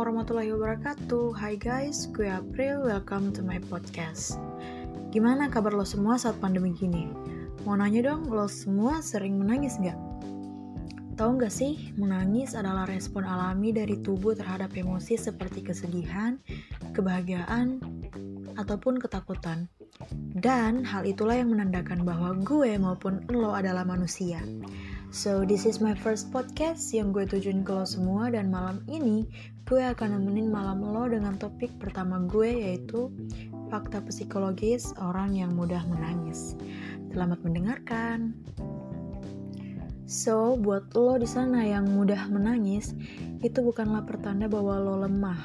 warahmatullahi wabarakatuh. Hai guys, gue April, welcome to my podcast. Gimana kabar lo semua saat pandemi gini? Mau nanya dong, lo semua sering menangis nggak? Tahu nggak sih, menangis adalah respon alami dari tubuh terhadap emosi seperti kesedihan, kebahagiaan, ataupun ketakutan. Dan hal itulah yang menandakan bahwa gue maupun lo adalah manusia So, this is my first podcast yang gue tujuin ke lo semua dan malam ini gue akan nemenin malam lo dengan topik pertama gue yaitu fakta psikologis orang yang mudah menangis. Selamat mendengarkan. So, buat lo di sana yang mudah menangis, itu bukanlah pertanda bahwa lo lemah.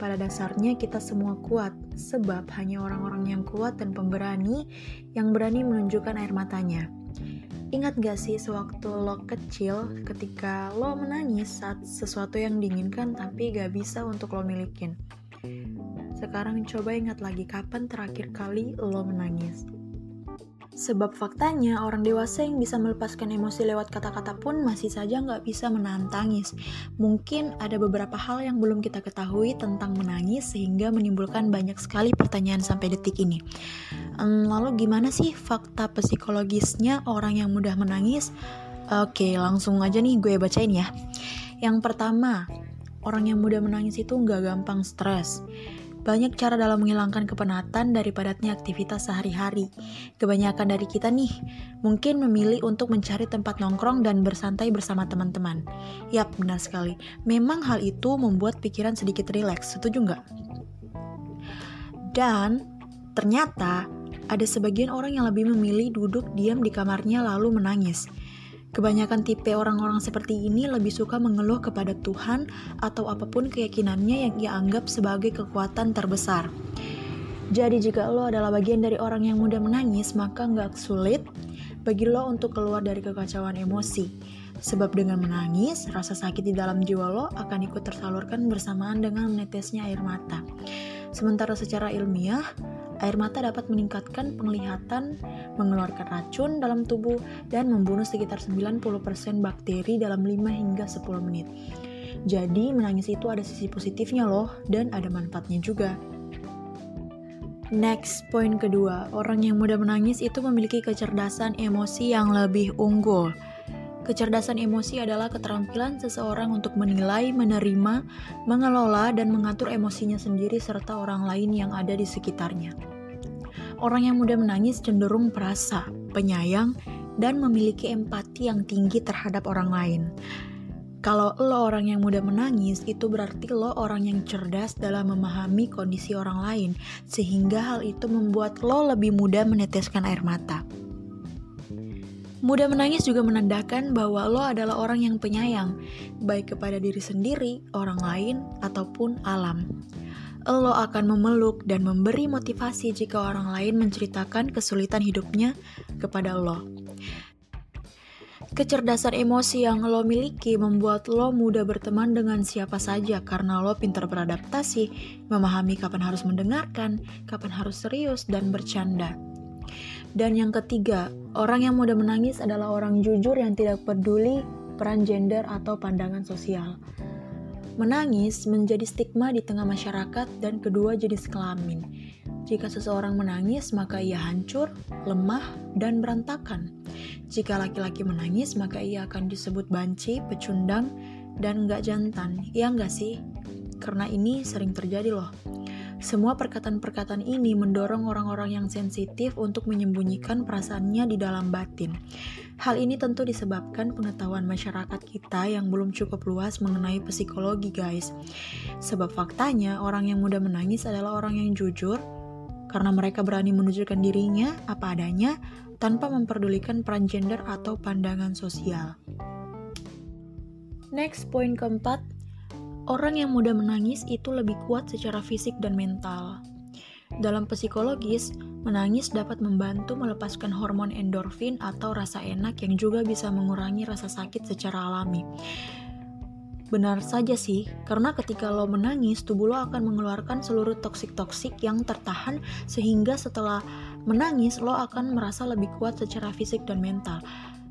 Pada dasarnya kita semua kuat, sebab hanya orang-orang yang kuat dan pemberani yang berani menunjukkan air matanya. Ingat gak sih sewaktu lo kecil ketika lo menangis saat sesuatu yang diinginkan tapi gak bisa untuk lo milikin? Sekarang coba ingat lagi kapan terakhir kali lo menangis. Sebab faktanya, orang dewasa yang bisa melepaskan emosi lewat kata-kata pun masih saja nggak bisa menahan tangis. Mungkin ada beberapa hal yang belum kita ketahui tentang menangis sehingga menimbulkan banyak sekali pertanyaan sampai detik ini. Lalu gimana sih fakta psikologisnya orang yang mudah menangis? Oke, langsung aja nih gue bacain ya. Yang pertama, orang yang mudah menangis itu nggak gampang stres. Banyak cara dalam menghilangkan kepenatan dari padatnya aktivitas sehari-hari. Kebanyakan dari kita nih, mungkin memilih untuk mencari tempat nongkrong dan bersantai bersama teman-teman. Yap, benar sekali. Memang hal itu membuat pikiran sedikit rileks, setuju nggak? Dan, ternyata ada sebagian orang yang lebih memilih duduk diam di kamarnya lalu menangis. Kebanyakan tipe orang-orang seperti ini lebih suka mengeluh kepada Tuhan atau apa pun keyakinannya yang ia anggap sebagai kekuatan terbesar. Jadi jika lo adalah bagian dari orang yang mudah menangis, maka nggak sulit bagi lo untuk keluar dari kekacauan emosi. Sebab dengan menangis, rasa sakit di dalam jiwa lo akan ikut tersalurkan bersamaan dengan menetesnya air mata. Sementara secara ilmiah, Air mata dapat meningkatkan penglihatan, mengeluarkan racun dalam tubuh, dan membunuh sekitar 90% bakteri dalam 5 hingga 10 menit. Jadi, menangis itu ada sisi positifnya loh, dan ada manfaatnya juga. Next, poin kedua, orang yang mudah menangis itu memiliki kecerdasan emosi yang lebih unggul. Kecerdasan emosi adalah keterampilan seseorang untuk menilai, menerima, mengelola, dan mengatur emosinya sendiri serta orang lain yang ada di sekitarnya. Orang yang mudah menangis cenderung perasa, penyayang, dan memiliki empati yang tinggi terhadap orang lain. Kalau lo orang yang mudah menangis, itu berarti lo orang yang cerdas dalam memahami kondisi orang lain, sehingga hal itu membuat lo lebih mudah meneteskan air mata. Mudah menangis juga menandakan bahwa lo adalah orang yang penyayang, baik kepada diri sendiri, orang lain, ataupun alam. Lo akan memeluk dan memberi motivasi jika orang lain menceritakan kesulitan hidupnya kepada lo. Kecerdasan emosi yang lo miliki membuat lo mudah berteman dengan siapa saja karena lo pintar beradaptasi, memahami kapan harus mendengarkan, kapan harus serius, dan bercanda. Dan yang ketiga, orang yang mudah menangis adalah orang jujur yang tidak peduli peran gender atau pandangan sosial. Menangis menjadi stigma di tengah masyarakat dan kedua jenis kelamin. Jika seseorang menangis, maka ia hancur, lemah, dan berantakan. Jika laki-laki menangis, maka ia akan disebut banci, pecundang, dan nggak jantan. Ya nggak sih? Karena ini sering terjadi loh. Semua perkataan-perkataan ini mendorong orang-orang yang sensitif untuk menyembunyikan perasaannya di dalam batin. Hal ini tentu disebabkan pengetahuan masyarakat kita yang belum cukup luas mengenai psikologi, guys. Sebab faktanya, orang yang mudah menangis adalah orang yang jujur karena mereka berani menunjukkan dirinya apa adanya tanpa memperdulikan peran gender atau pandangan sosial. Next, poin keempat, Orang yang mudah menangis itu lebih kuat secara fisik dan mental. Dalam psikologis, menangis dapat membantu melepaskan hormon endorfin atau rasa enak yang juga bisa mengurangi rasa sakit secara alami. Benar saja sih, karena ketika lo menangis, tubuh lo akan mengeluarkan seluruh toksik-toksik yang tertahan sehingga setelah menangis lo akan merasa lebih kuat secara fisik dan mental.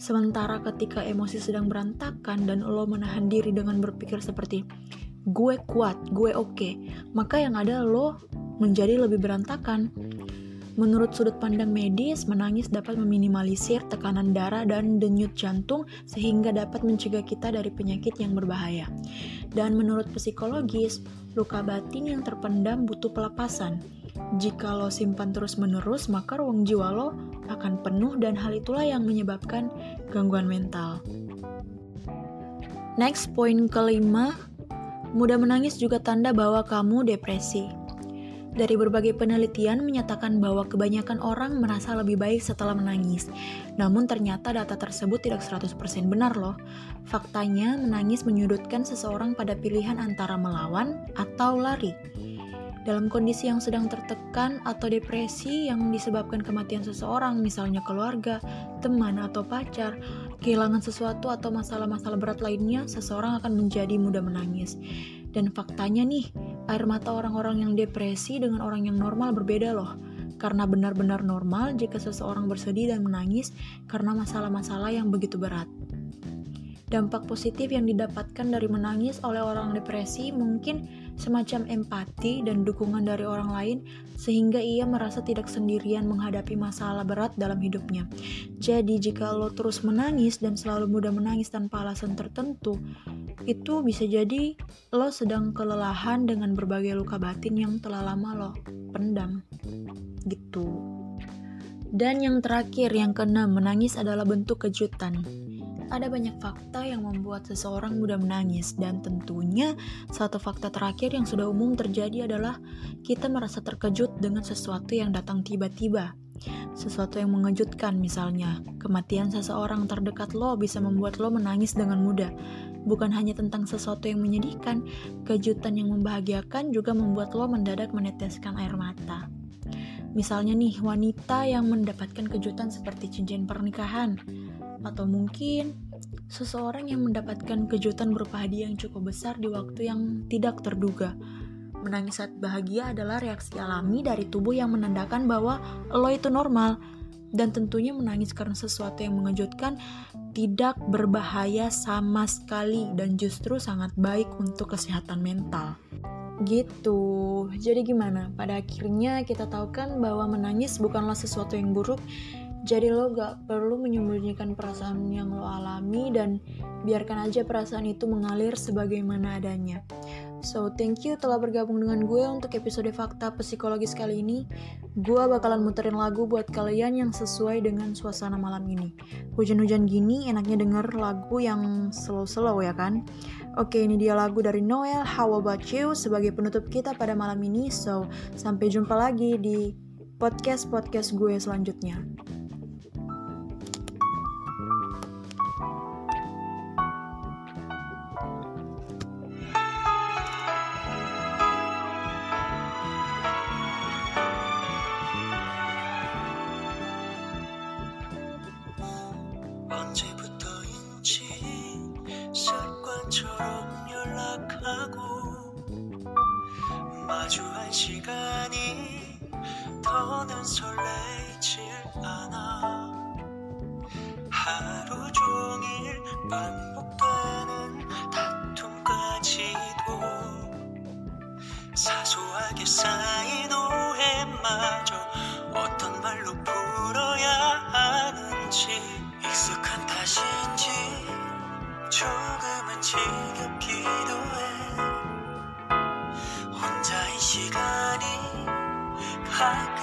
Sementara ketika emosi sedang berantakan dan lo menahan diri dengan berpikir seperti, gue kuat, gue oke. Okay. Maka yang ada lo menjadi lebih berantakan. Menurut sudut pandang medis, menangis dapat meminimalisir tekanan darah dan denyut jantung sehingga dapat mencegah kita dari penyakit yang berbahaya. Dan menurut psikologis, luka batin yang terpendam butuh pelepasan. Jika lo simpan terus-menerus, maka ruang jiwa lo akan penuh dan hal itulah yang menyebabkan gangguan mental. Next, poin kelima, mudah menangis juga tanda bahwa kamu depresi. Dari berbagai penelitian menyatakan bahwa kebanyakan orang merasa lebih baik setelah menangis. Namun ternyata data tersebut tidak 100% benar loh. Faktanya, menangis menyudutkan seseorang pada pilihan antara melawan atau lari. Dalam kondisi yang sedang tertekan atau depresi yang disebabkan kematian seseorang, misalnya keluarga, teman, atau pacar, kehilangan sesuatu atau masalah-masalah berat lainnya, seseorang akan menjadi mudah menangis. Dan faktanya nih, air mata orang-orang yang depresi dengan orang yang normal berbeda loh. Karena benar-benar normal jika seseorang bersedih dan menangis karena masalah-masalah yang begitu berat. Dampak positif yang didapatkan dari menangis oleh orang depresi mungkin semacam empati dan dukungan dari orang lain sehingga ia merasa tidak sendirian menghadapi masalah berat dalam hidupnya. Jadi jika lo terus menangis dan selalu mudah menangis tanpa alasan tertentu, itu bisa jadi lo sedang kelelahan dengan berbagai luka batin yang telah lama lo pendam. Gitu. Dan yang terakhir, yang keenam, menangis adalah bentuk kejutan ada banyak fakta yang membuat seseorang mudah menangis dan tentunya satu fakta terakhir yang sudah umum terjadi adalah kita merasa terkejut dengan sesuatu yang datang tiba-tiba. Sesuatu yang mengejutkan misalnya, kematian seseorang terdekat lo bisa membuat lo menangis dengan mudah. Bukan hanya tentang sesuatu yang menyedihkan, kejutan yang membahagiakan juga membuat lo mendadak meneteskan air mata. Misalnya nih, wanita yang mendapatkan kejutan seperti cincin pernikahan, atau mungkin seseorang yang mendapatkan kejutan berupa hadiah yang cukup besar di waktu yang tidak terduga. Menangis saat bahagia adalah reaksi alami dari tubuh yang menandakan bahwa lo itu normal. Dan tentunya menangis karena sesuatu yang mengejutkan tidak berbahaya sama sekali dan justru sangat baik untuk kesehatan mental. Gitu. Jadi gimana? Pada akhirnya kita tahu kan bahwa menangis bukanlah sesuatu yang buruk, jadi lo gak perlu menyembunyikan perasaan yang lo alami dan biarkan aja perasaan itu mengalir sebagaimana adanya. So, thank you telah bergabung dengan gue untuk episode Fakta Psikologis kali ini. Gue bakalan muterin lagu buat kalian yang sesuai dengan suasana malam ini. Hujan-hujan gini enaknya denger lagu yang slow-slow ya kan? Oke, ini dia lagu dari Noel, How About You, sebagai penutup kita pada malam ini. So, sampai jumpa lagi di podcast-podcast gue selanjutnya. 더는 설레질 않아. 하루 종일 반복되는 다툼까지도 사소하게 쌓인 오해마저 어떤 말로 풀어야 하는지 익숙한 탓인지 조금은 지겹기도 해. 혼자인 시간이 가끔